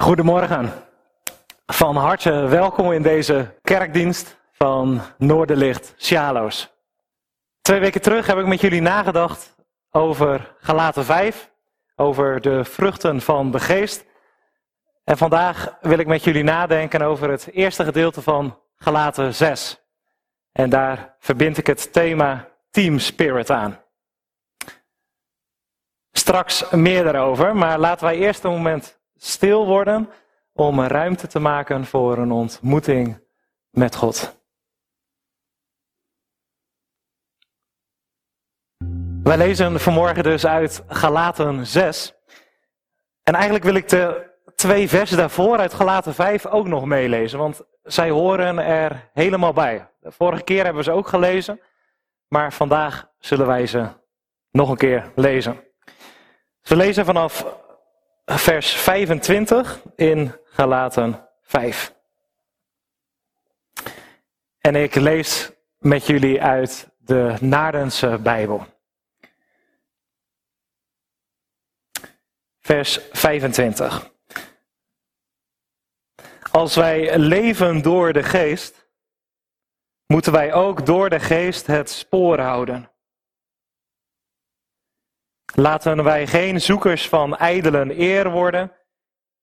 Goedemorgen. Van harte welkom in deze kerkdienst van Noorderlicht Sjaloos. Twee weken terug heb ik met jullie nagedacht over Galaten 5, over de vruchten van de geest. En vandaag wil ik met jullie nadenken over het eerste gedeelte van Galaten 6. En daar verbind ik het thema Team Spirit aan. Straks meer daarover, maar laten wij eerst een moment stil worden om ruimte te maken voor een ontmoeting met God. Wij lezen vanmorgen dus uit Galaten 6. En eigenlijk wil ik de twee versen daarvoor uit Galaten 5 ook nog meelezen, want zij horen er helemaal bij. De vorige keer hebben we ze ook gelezen, maar vandaag zullen wij ze nog een keer lezen. We lezen vanaf vers 25 in Galaten 5. En ik lees met jullie uit de Naardense Bijbel. Vers 25. Als wij leven door de geest, moeten wij ook door de geest het spoor houden. Laten wij geen zoekers van ijdelen eer worden,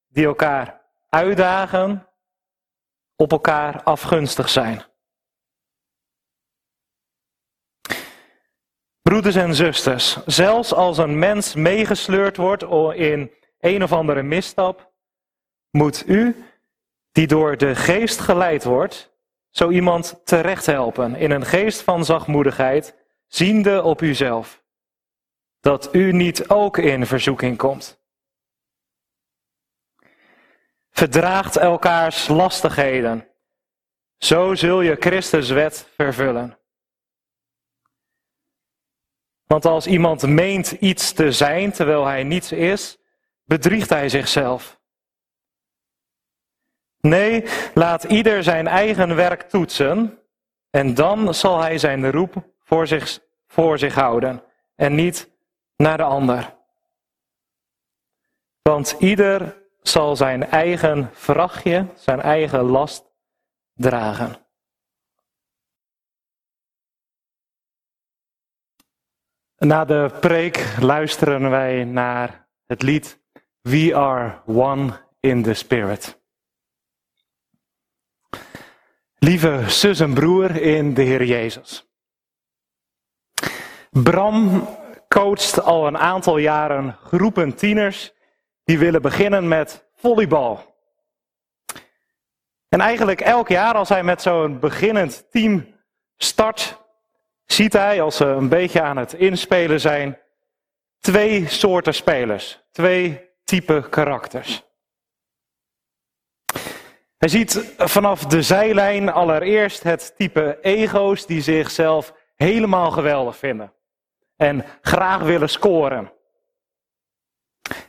die elkaar uitdagen, op elkaar afgunstig zijn. Broeders en zusters, zelfs als een mens meegesleurd wordt in een of andere misstap, moet u, die door de geest geleid wordt, zo iemand terecht helpen in een geest van zachtmoedigheid, ziende op uzelf dat u niet ook in verzoeking komt. Verdraagt elkaars lastigheden, zo zul je Christus wet vervullen. Want als iemand meent iets te zijn terwijl hij niets is, bedriegt hij zichzelf. Nee, laat ieder zijn eigen werk toetsen en dan zal hij zijn roep voor zich, voor zich houden en niet naar de ander. Want ieder zal zijn eigen vrachtje, zijn eigen last dragen. Na de preek luisteren wij naar het lied We Are One in the Spirit. Lieve zus en broer in de Heer Jezus. Bram coacht al een aantal jaren groepen tieners die willen beginnen met volleybal. En eigenlijk elk jaar als hij met zo'n beginnend team start, ziet hij als ze een beetje aan het inspelen zijn, twee soorten spelers, twee type karakters. Hij ziet vanaf de zijlijn allereerst het type ego's die zichzelf helemaal geweldig vinden en graag willen scoren.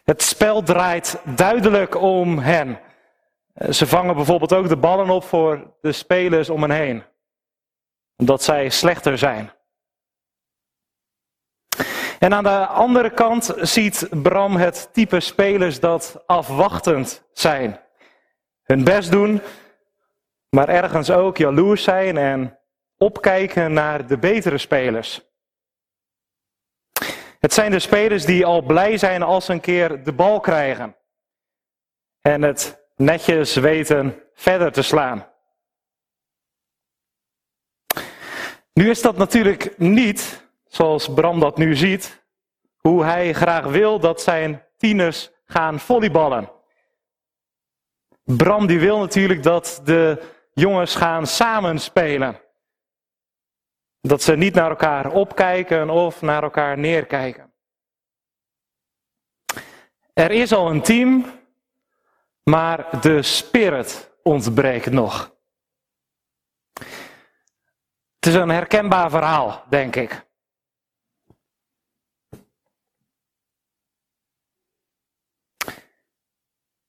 Het spel draait duidelijk om hen. Ze vangen bijvoorbeeld ook de ballen op voor de spelers om hen heen, omdat zij slechter zijn. En aan de andere kant ziet Bram het type spelers dat afwachtend zijn. Hun best doen, maar ergens ook jaloers zijn en opkijken naar de betere spelers. Het zijn de spelers die al blij zijn als ze een keer de bal krijgen. En het netjes weten verder te slaan. Nu is dat natuurlijk niet, zoals Bram dat nu ziet, hoe hij graag wil dat zijn tieners gaan volleyballen. Bram die wil natuurlijk dat de jongens gaan samenspelen. Dat ze niet naar elkaar opkijken of naar elkaar neerkijken. Er is al een team, maar de spirit ontbreekt nog. Het is een herkenbaar verhaal, denk ik.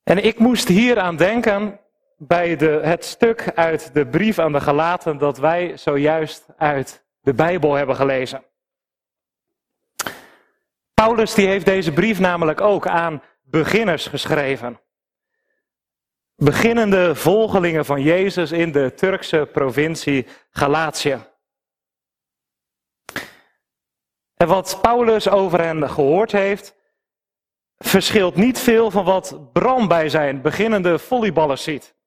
En ik moest hier aan denken bij het stuk uit de brief aan de Galaten dat wij zojuist uit de Bijbel hebben gelezen. Paulus die heeft deze brief namelijk ook aan beginners geschreven. beginnende volgelingen van Jezus in de Turkse provincie Galatië. En wat Paulus over hen gehoord heeft, verschilt niet veel van wat Bram bij zijn beginnende volleyballers ziet.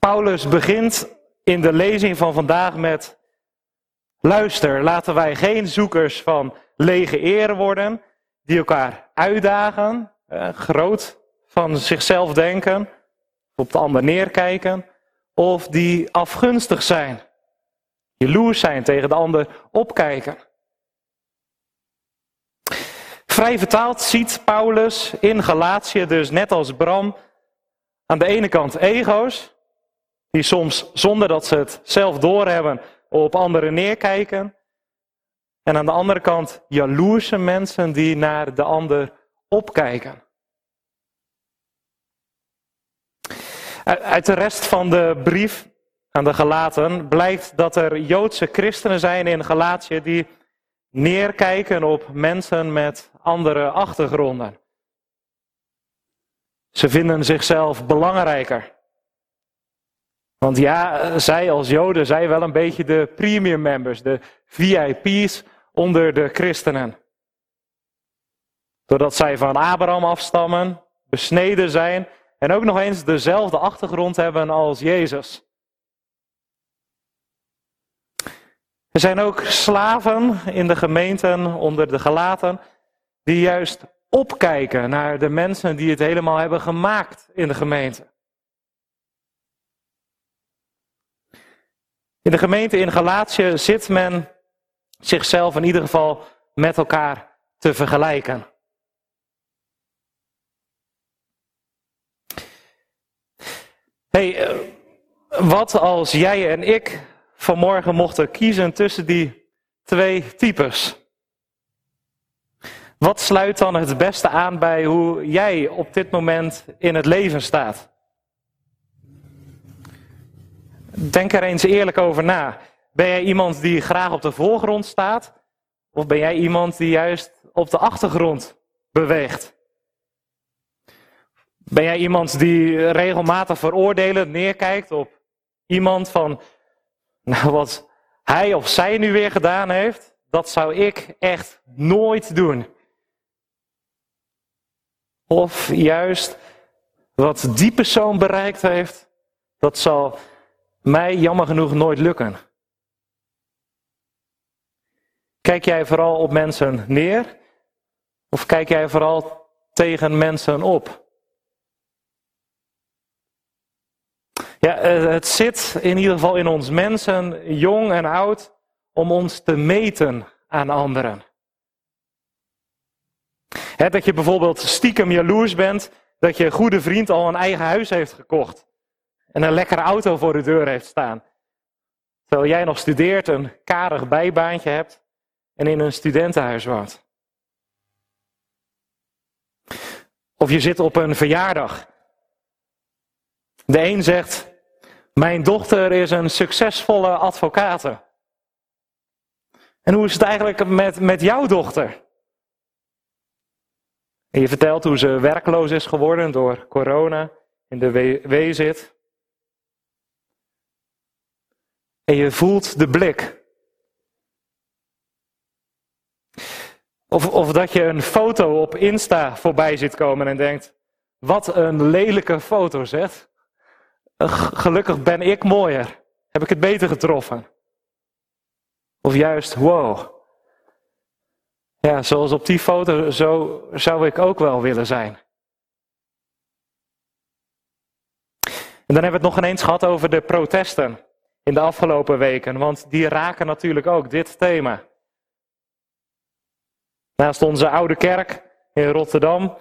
Paulus begint in de lezing van vandaag met: Luister, laten wij geen zoekers van lege eer worden, die elkaar uitdagen, eh, groot van zichzelf denken, op de ander neerkijken, of die afgunstig zijn, jaloers zijn, tegen de ander opkijken. Vrij vertaald ziet Paulus in Galatië dus net als Bram aan de ene kant ego's, die soms zonder dat ze het zelf doorhebben op anderen neerkijken. En aan de andere kant jaloerse mensen die naar de ander opkijken. Uit de rest van de brief aan de Galaten blijkt dat er Joodse christenen zijn in Galatië die neerkijken op mensen met andere achtergronden. Ze vinden zichzelf belangrijker. Want ja, zij als Joden zijn wel een beetje de premium members, de VIP's onder de christenen. Doordat zij van Abraham afstammen, besneden zijn en ook nog eens dezelfde achtergrond hebben als Jezus. Er zijn ook slaven in de gemeenten onder de gelaten die juist opkijken naar de mensen die het helemaal hebben gemaakt in de gemeente. In de gemeente in Galatië zit men zichzelf in ieder geval met elkaar te vergelijken. hey, eh, wat als jij en ik vanmorgen mochten kiezen tussen die twee types? Wat sluit dan het beste aan bij hoe jij op dit moment in het leven staat? Denk er eens eerlijk over na. Ben jij iemand die graag op de voorgrond staat? Of ben jij iemand die juist op de achtergrond beweegt? Ben jij iemand die regelmatig veroordelend neerkijkt op iemand van, nou wat hij of zij nu weer gedaan heeft, dat zou ik echt nooit doen. Of juist wat die persoon bereikt heeft, dat zal mij jammer genoeg nooit lukken. Kijk jij vooral op mensen neer? Of kijk jij vooral tegen mensen op? Ja, eh, het zit in ieder geval in ons mensen, jong en oud, om ons te meten aan anderen. dat je bijvoorbeeld stiekem jaloers bent dat je goede vriend al een eigen huis heeft gekocht en een lekkere auto voor de deur heeft staan. Terwijl jij nog studeert, een karig bijbaantje hebt en in een studentenhuis woont. Of je zit op een verjaardag. De een zegt, mijn dochter is een succesvolle advocaat. En hoe is het eigenlijk met, met jouw dochter? En je vertelt hoe ze werkloos is geworden door corona, in de wee zit. En je voelt de blik. Of, of dat je een foto op Insta voorbij ziet komen en denkt: wat een lelijke foto, zeg. Gelukkig ben ik mooier. Heb ik het beter getroffen? Of juist, wow. Ja, zoals op die foto, zo zou ik ook wel willen zijn. En dan hebben we het nog ineens gehad over de protesten in de afgelopen weken, want die raken natuurlijk ook dit thema. Naast onze oude kerk in Rotterdam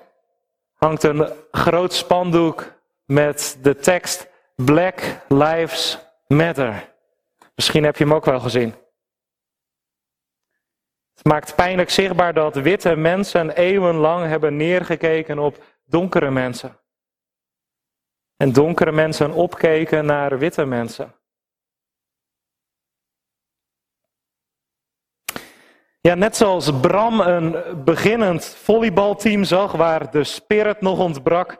hangt een groot spandoek met de tekst Black Lives Matter. Misschien heb je hem ook wel gezien. Het maakt pijnlijk zichtbaar dat witte mensen eeuwenlang hebben neergekeken op donkere mensen. En donkere mensen opkeken naar witte mensen. Ja, net zoals Bram een beginnend volleybalteam zag waar de spirit nog ontbrak,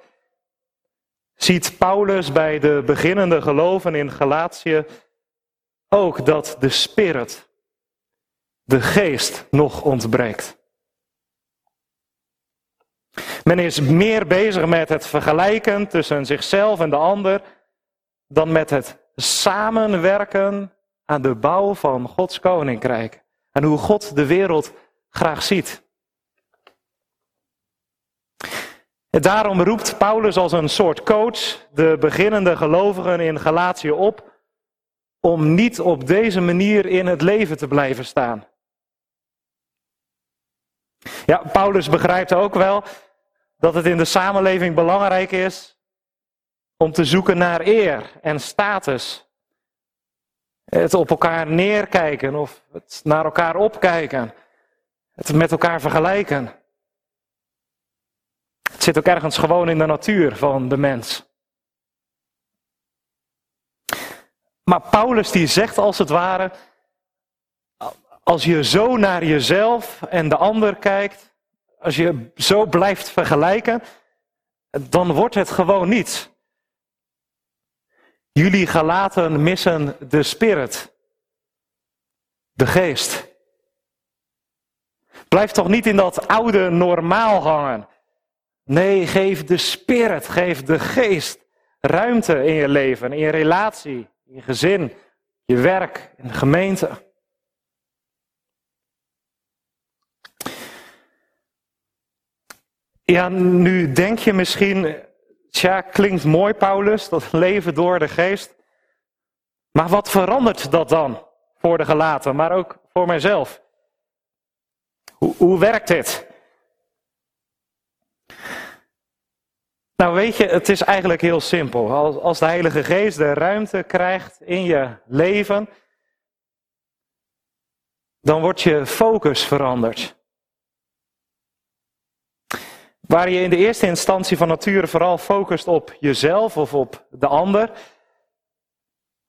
ziet Paulus bij de beginnende geloven in Galatië ook dat de spirit, de geest, nog ontbreekt. Men is meer bezig met het vergelijken tussen zichzelf en de ander dan met het samenwerken aan de bouw van Gods koninkrijk. En hoe God de wereld graag ziet. Daarom roept Paulus als een soort coach de beginnende gelovigen in Galatië op om niet op deze manier in het leven te blijven staan. Ja, Paulus begrijpt ook wel dat het in de samenleving belangrijk is om te zoeken naar eer en status. Het op elkaar neerkijken of het naar elkaar opkijken. Het met elkaar vergelijken. Het zit ook ergens gewoon in de natuur van de mens. Maar Paulus die zegt als het ware, als je zo naar jezelf en de ander kijkt, als je zo blijft vergelijken, dan wordt het gewoon niets. Jullie gelaten missen de spirit, de geest. Blijf toch niet in dat oude normaal hangen. Nee, geef de spirit, geef de geest ruimte in je leven, in je relatie, in je gezin, je werk, in de gemeente. Ja, nu denk je misschien, tja, klinkt mooi Paulus, dat leven door de geest. Maar wat verandert dat dan voor de gelaten, maar ook voor mijzelf? Hoe, werkt dit? Nou weet je, het is eigenlijk heel simpel. Als, als de Heilige Geest de ruimte krijgt in je leven, dan wordt je focus veranderd. Waar je in de eerste instantie van nature vooral focust op jezelf of op de ander.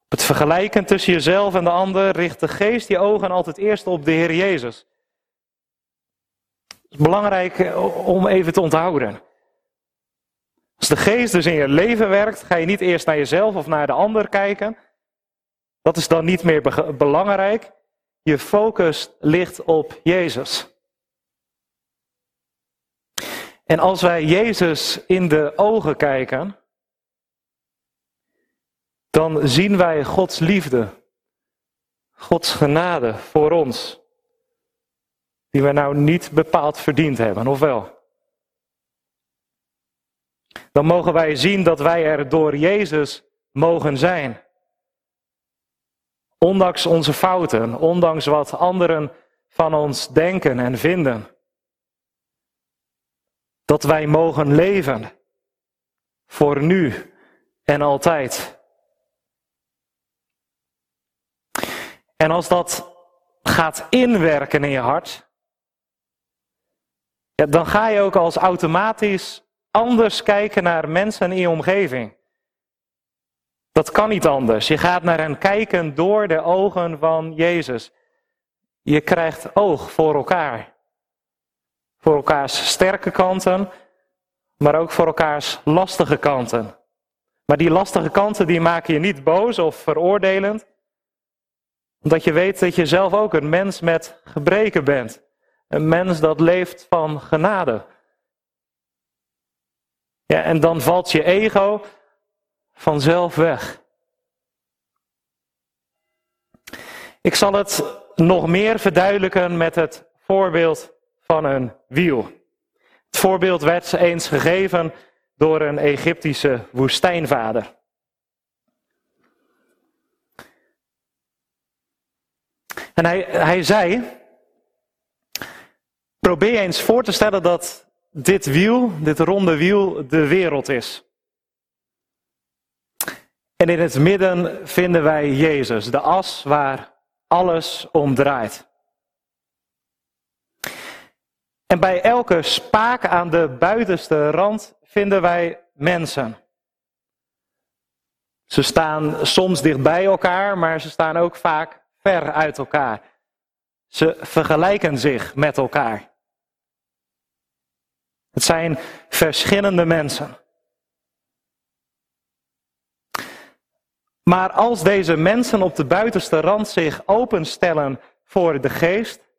Het vergelijken tussen jezelf en de ander richt de geest je ogen altijd eerst op de Heer Jezus. Het is belangrijk eh, om even te onthouden. Als de geest dus in je leven werkt, ga je niet eerst naar jezelf of naar de ander kijken. Dat is dan niet meer belangrijk. Je focus ligt op Jezus. En als wij Jezus in de ogen kijken, dan zien wij Gods liefde, Gods genade voor ons, die wij nou niet bepaald verdiend hebben, of wel? Dan mogen wij zien dat wij er door Jezus mogen zijn. Ondanks onze fouten, ondanks wat anderen van ons denken en vinden dat wij mogen leven voor nu en altijd. En als dat gaat inwerken in je hart, dan ga je ook als automatisch anders kijken naar mensen in je omgeving. Dat kan niet anders. Je gaat naar hen kijken door de ogen van Jezus. Je krijgt oog voor elkaar. Voor elkaars sterke kanten, maar ook voor elkaars lastige kanten. Maar die lastige kanten die maken je niet boos of veroordelend, omdat je weet dat je zelf ook een mens met gebreken bent. Een mens dat leeft van genade. Ja, en dan valt je ego vanzelf weg. Ik zal het nog meer verduidelijken met het voorbeeld van een wiel. Het voorbeeld werd eens gegeven door een Egyptische woestijnvader. En hij, hij zei: Probeer eens voor te stellen dat dit wiel, dit ronde wiel, de wereld is. En in het midden vinden wij Jezus, de as waar alles om draait. En bij elke spaak aan de buitenste rand vinden wij mensen. Ze staan soms dicht bij elkaar, maar ze staan ook vaak ver uit elkaar. Ze vergelijken zich met elkaar. Het zijn verschillende mensen. Maar als deze mensen op de buitenste rand zich openstellen voor de geest,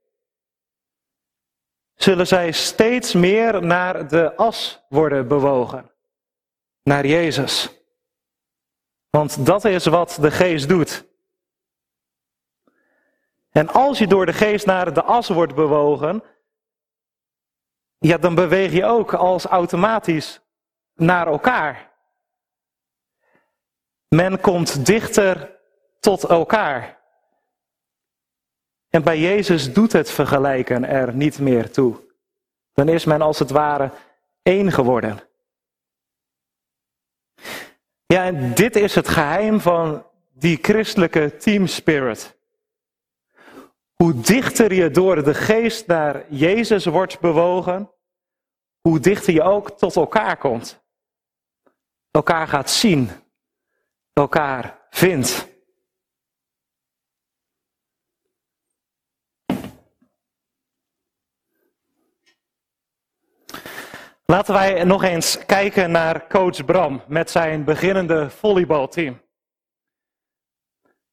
zullen zij steeds meer naar de as worden bewogen. Naar Jezus. Want dat is wat de geest doet. En als je door de geest naar de as wordt bewogen, ja, dan beweeg je ook als automatisch naar elkaar. Men komt dichter tot elkaar. En bij Jezus doet het vergelijken er niet meer toe. Dan is men als het ware één geworden. Ja, en dit is het geheim van die christelijke team spirit. Hoe dichter je door de geest naar Jezus wordt bewogen, hoe dichter je ook tot elkaar komt. Elkaar gaat zien, elkaar vindt. Laten wij nog eens kijken naar coach Bram met zijn beginnende volleybalteam.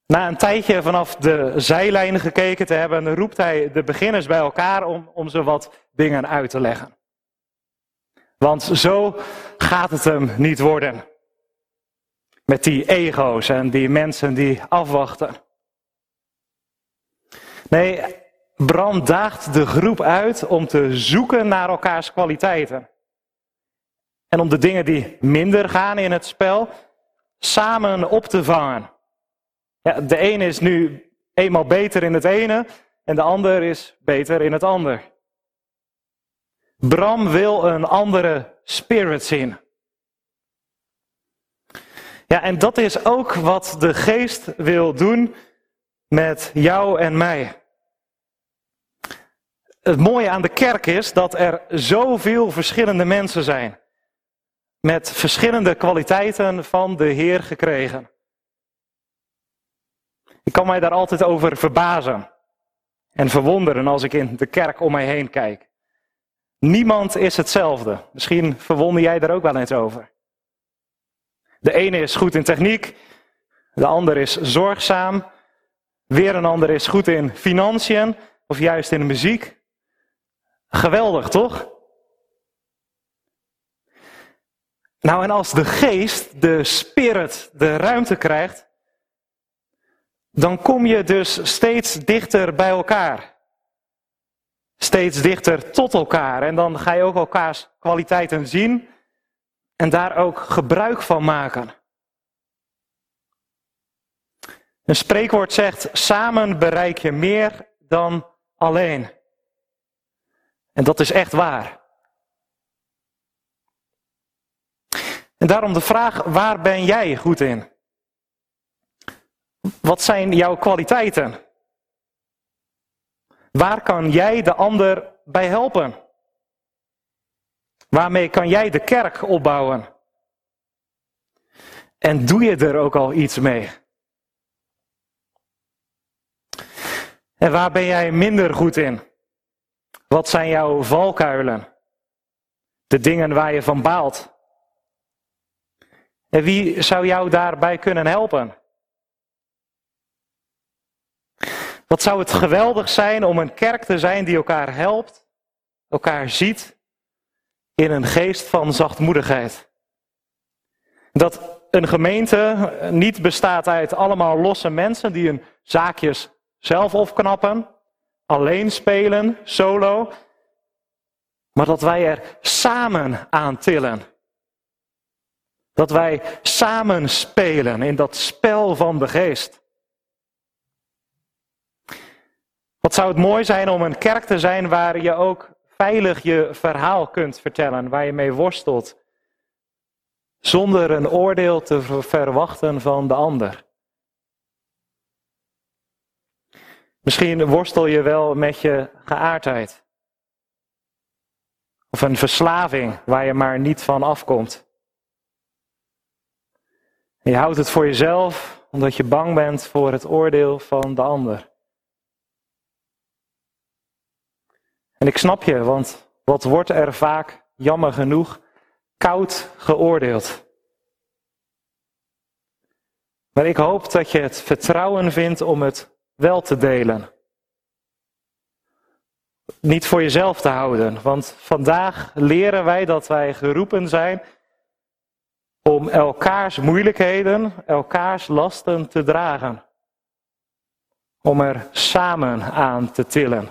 Na een tijdje vanaf de zijlijn gekeken te hebben, roept hij de beginners bij elkaar om, om ze wat dingen uit te leggen. Want zo gaat het hem niet worden. Met die ego's en die mensen die afwachten. Nee, Bram daagt de groep uit om te zoeken naar elkaars kwaliteiten. En om de dingen die minder gaan in het spel samen op te vangen. Ja, de ene is nu eenmaal beter in het ene en de ander is beter in het ander. Bram wil een andere spirit zien. Ja, en dat is ook wat de geest wil doen met jou en mij. Het mooie aan de kerk is dat er zoveel verschillende mensen zijn. Met verschillende kwaliteiten van de Heer gekregen. Ik kan mij daar altijd over verbazen en verwonderen als ik in de kerk om mij heen kijk. Niemand is hetzelfde. Misschien verwonder jij daar ook wel eens over. De ene is goed in techniek, de ander is zorgzaam, weer een ander is goed in financiën of juist in muziek. Geweldig, toch? Nou, en als de geest, de spirit, de ruimte krijgt, dan kom je dus steeds dichter bij elkaar. Steeds dichter tot elkaar. En dan ga je ook elkaars kwaliteiten zien en daar ook gebruik van maken. Een spreekwoord zegt: samen bereik je meer dan alleen. En dat is echt waar. En daarom de vraag: waar ben jij goed in? Wat zijn jouw kwaliteiten? Waar kan jij de ander bij helpen? Waarmee kan jij de kerk opbouwen? En doe je er ook al iets mee? En waar ben jij minder goed in? Wat zijn jouw valkuilen? De dingen waar je van baalt? En wie zou jou daarbij kunnen helpen? Wat zou het geweldig zijn om een kerk te zijn die elkaar helpt, elkaar ziet in een geest van zachtmoedigheid. Dat een gemeente niet bestaat uit allemaal losse mensen die hun zaakjes zelf opknappen, alleen spelen, solo, maar dat wij er samen aan tillen. Dat wij samen spelen in dat spel van de geest. Wat zou het mooi zijn om een kerk te zijn waar je ook veilig je verhaal kunt vertellen, waar je mee worstelt, zonder een oordeel te verwachten van de ander. Misschien worstel je wel met je geaardheid. Of een verslaving waar je maar niet van afkomt. Je houdt het voor jezelf omdat je bang bent voor het oordeel van de ander. En ik snap je, want wat wordt er vaak, jammer genoeg, koud geoordeeld. Maar ik hoop dat je het vertrouwen vindt om het wel te delen. Niet voor jezelf te houden, want vandaag leren wij dat wij geroepen zijn om elkaars moeilijkheden, elkaars lasten te dragen. Om er samen aan te tillen.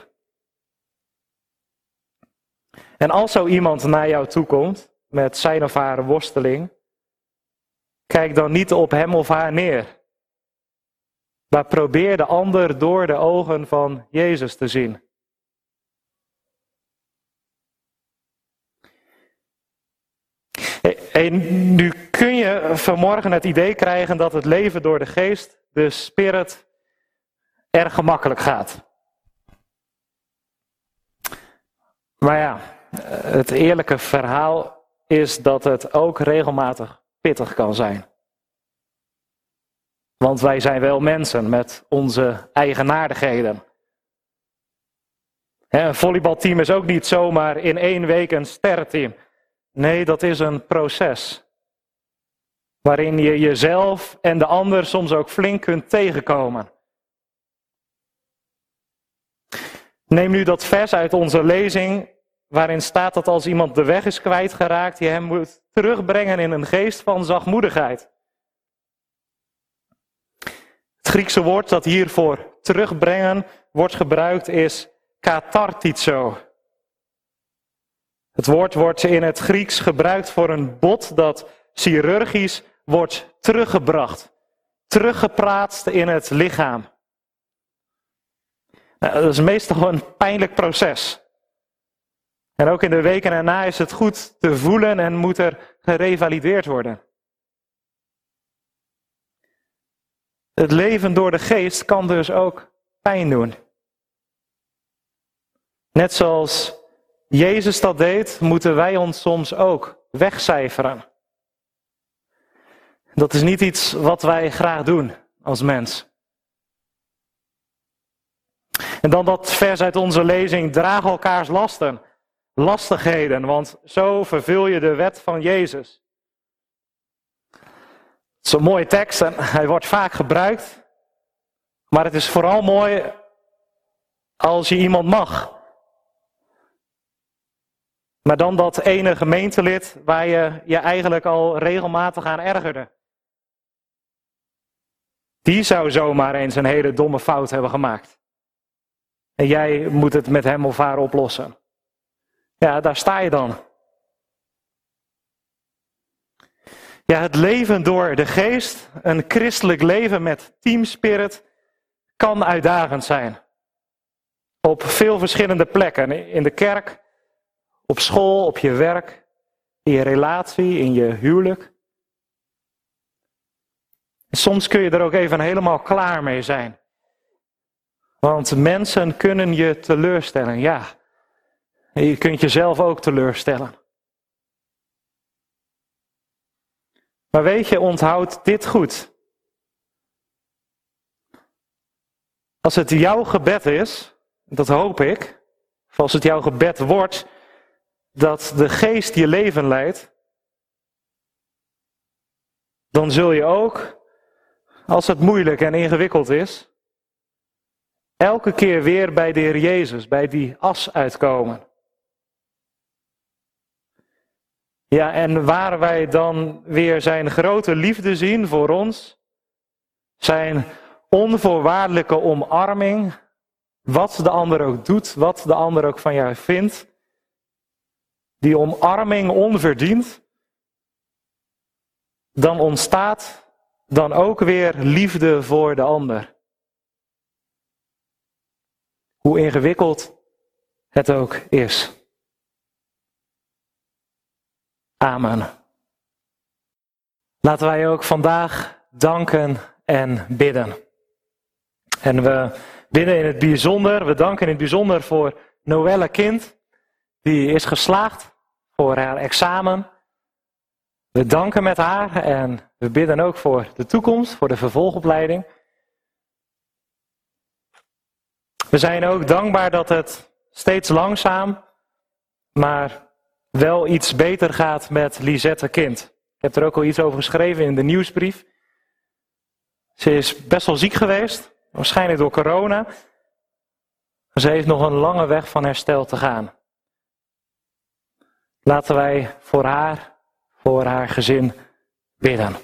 En als zo iemand naar jou toe komt met zijn of haar worsteling, kijk dan niet op hem of haar neer. Maar probeer de ander door de ogen van Jezus te zien. En nu kun je vanmorgen het idee krijgen dat het leven door de geest, de spirit, erg gemakkelijk gaat. Maar ja, het eerlijke verhaal is dat het ook regelmatig pittig kan zijn. Want wij zijn wel mensen met onze eigenaardigheden. Een volleybalteam is ook niet zomaar in één week een sterrenteam. Nee, dat is een proces. Waarin je jezelf en de ander soms ook flink kunt tegenkomen. Neem nu dat vers uit onze lezing, waarin staat dat als iemand de weg is kwijtgeraakt, je hem moet terugbrengen in een geest van zachtmoedigheid. Het Griekse woord dat hiervoor terugbrengen wordt gebruikt is katartizo. Het woord wordt in het Grieks gebruikt voor een bot dat chirurgisch wordt teruggebracht, teruggepraatst in het lichaam. Nou, dat is meestal een pijnlijk proces. En ook in de weken erna is het goed te voelen en moet er gerevalideerd worden. Het leven door de geest kan dus ook pijn doen. Net zoals Jezus dat deed, moeten wij ons soms ook wegcijferen. Dat is niet iets wat wij graag doen als mens. En dan dat vers uit onze lezing, draag elkaars lasten, lastigheden, want zo vervul je de wet van Jezus. Het is een mooie tekst en hij wordt vaak gebruikt, maar het is vooral mooi als je iemand mag. Maar dan dat ene gemeentelid waar je je eigenlijk al regelmatig aan ergerde. Die zou zomaar eens een hele domme fout hebben gemaakt. En jij moet het met hem of haar oplossen. Ja, daar sta je dan. Ja, het leven door de geest, een christelijk leven met teamspirit, kan uitdagend zijn. Op veel verschillende plekken. In de kerk, op school, op je werk, in je relatie, in je huwelijk. Soms kun je er ook even helemaal klaar mee zijn. Want mensen kunnen je teleurstellen, ja. En je kunt jezelf ook teleurstellen. Maar weet je, onthoud dit goed. Als het jouw gebed is, dat hoop ik, of als het jouw gebed wordt, dat de geest je leven leidt, dan zul je ook, als het moeilijk en ingewikkeld is, elke keer weer bij de Heer Jezus, bij die as uitkomen. Ja, en waar wij dan weer zijn grote liefde zien voor ons, zijn onvoorwaardelijke omarming, wat de ander ook doet, wat de ander ook van jou vindt, die omarming onverdiend, dan ontstaat dan ook weer liefde voor de ander. Hoe ingewikkeld het ook is. Amen. Laten wij ook vandaag danken en bidden. En we bidden in het bijzonder, we danken in het bijzonder voor Noelle Kind die is geslaagd voor haar examen. We danken met haar en we bidden ook voor de toekomst, voor de vervolgopleiding. We zijn ook dankbaar dat het steeds langzaam, maar wel iets beter gaat met Lisette Kind. Ik heb er ook al iets over geschreven in de nieuwsbrief. Ze is best wel ziek geweest, waarschijnlijk door corona. Ze heeft nog een lange weg van herstel te gaan. Laten wij voor haar, voor haar gezin bidden.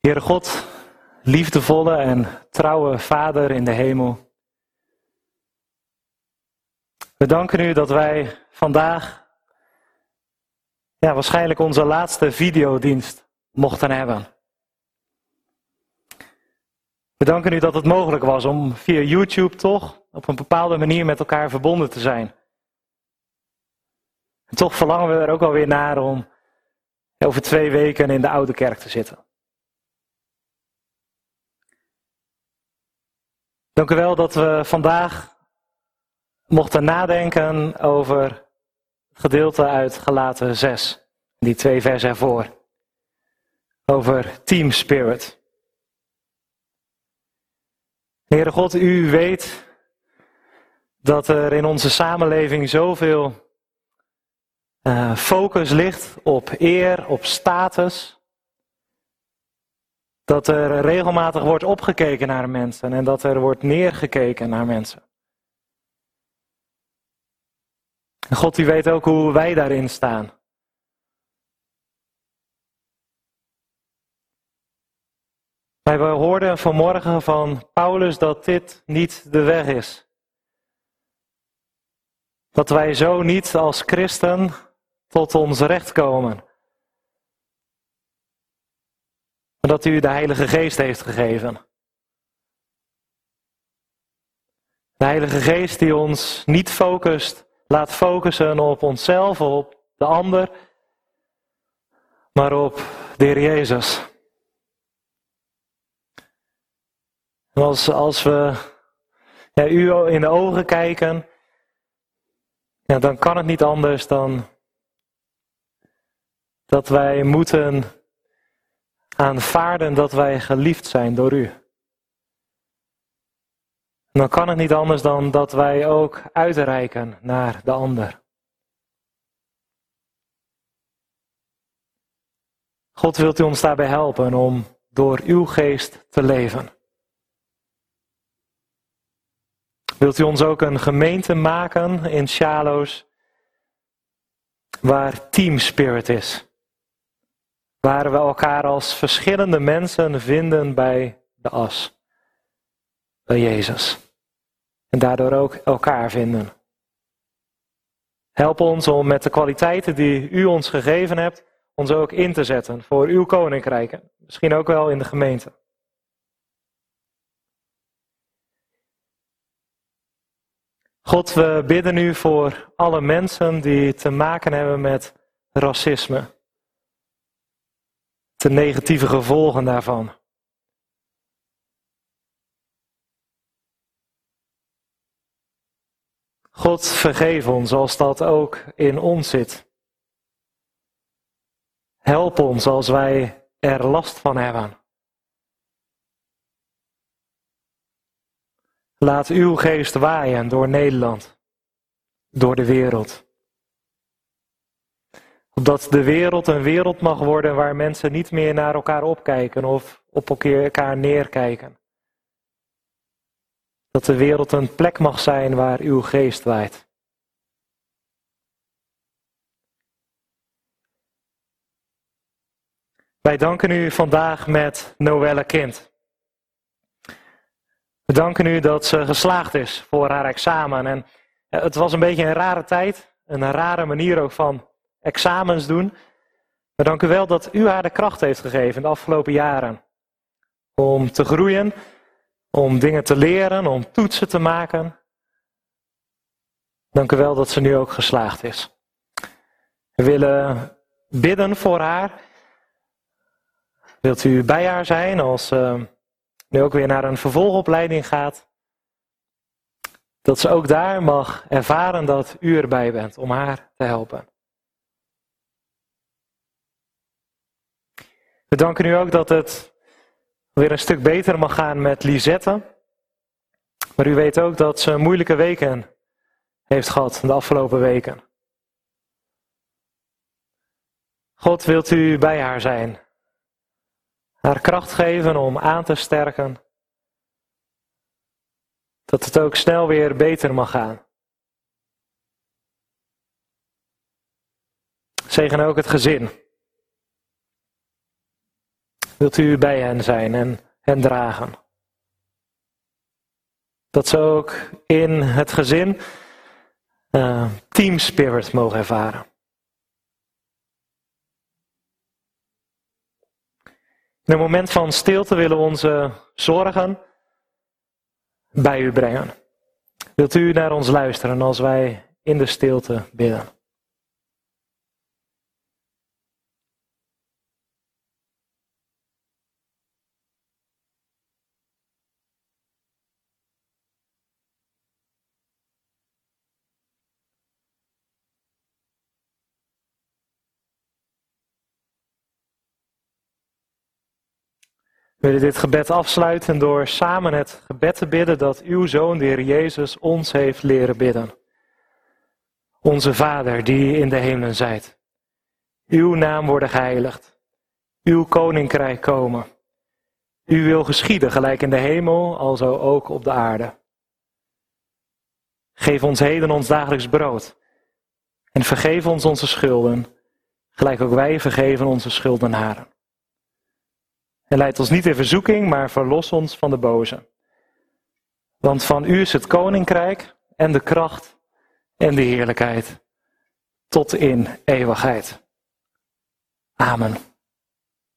Heere God, liefdevolle en trouwe Vader in de hemel. We danken u dat wij vandaag ja, waarschijnlijk onze laatste videodienst mochten hebben. We danken u dat het mogelijk was om via YouTube toch op een bepaalde manier met elkaar verbonden te zijn. En toch verlangen we er ook alweer naar om over twee weken in de oude kerk te zitten. Dank u wel dat we vandaag mochten nadenken over het gedeelte uit Galaten 6, die twee versen ervoor. Over team spirit. Heere God, u weet dat er in onze samenleving zoveel uh, focus ligt op eer, op status. Dat er regelmatig wordt opgekeken naar mensen en dat er wordt neergekeken naar mensen. En God, u weet ook hoe wij daarin staan. Wij hoorden vanmorgen van Paulus dat dit niet de weg is. Dat wij zo niet als christen tot ons recht komen. dat u de Heilige Geest heeft gegeven. De Heilige Geest die ons niet focust, laat focussen op onszelf, op de ander, maar op de Heer Jezus. Als, als we ja, u in de ogen kijken, ja, dan kan het niet anders dan dat wij moeten aanvaarden dat wij geliefd zijn door u. dan kan het niet anders dan dat wij ook uitreiken naar de ander. God wilt u ons daarbij helpen om door uw geest te leven. Wilt u ons ook een gemeente maken in Shalo's waar team spirit is? Waar we elkaar als verschillende mensen vinden bij de as. Bij Jezus. En daardoor ook elkaar vinden. Help ons om met de kwaliteiten die u ons gegeven hebt, ons ook in te zetten voor uw koninkrijk. Misschien ook wel in de gemeente. God, we bidden u voor alle mensen die te maken hebben met racisme de negatieve gevolgen daarvan. God vergeef ons als dat ook in ons zit. Help ons als wij er last van hebben. Laat uw geest waaien door Nederland, door de wereld. Opdat de wereld een wereld mag worden waar mensen niet meer naar elkaar opkijken of op elkaar neerkijken. Dat de wereld een plek mag zijn waar uw geest waait. Wij danken u vandaag met Noelle Kind. We danken u dat ze geslaagd is voor haar examen. En het was een beetje een rare tijd, een rare manier ook van examens doen. Maar dank u wel dat u haar de kracht heeft gegeven de afgelopen jaren. Om te groeien, om dingen te leren, om toetsen te maken. Dank u wel dat ze nu ook geslaagd is. We willen bidden voor haar. Wilt u bij haar zijn als ze nu ook weer naar een vervolgopleiding gaat? Dat ze ook daar mag ervaren dat u erbij bent om haar te helpen. We danken u ook dat het weer een stuk beter mag gaan met Lisette. Maar u weet ook dat ze moeilijke weken heeft gehad de afgelopen weken. God wilt u bij haar zijn. Haar kracht geven om aan te sterken. Dat het ook snel weer beter mag gaan. Zegen ook het gezin. Wilt u bij hen zijn en hen dragen? Dat ze ook in het gezin uh, team spirit mogen ervaren. In een moment van stilte willen we onze zorgen bij u brengen. Wilt u naar ons luisteren als wij in de stilte bidden? Willen dit gebed afsluiten door samen het gebed te bidden dat uw Zoon, de Heer Jezus, ons heeft leren bidden. Onze Vader, die in de hemelen zijt. Uw naam worden geheiligd. Uw koninkrijk komen. Uw wil geschieden, gelijk in de hemel, alzo ook op de aarde. Geef ons heden ons dagelijks brood. En vergeef ons onze schulden, gelijk ook wij vergeven onze schuldenaren. En leid ons niet in verzoeking, maar verlos ons van de boze. Want van u is het koninkrijk en de kracht en de heerlijkheid tot in eeuwigheid. Amen.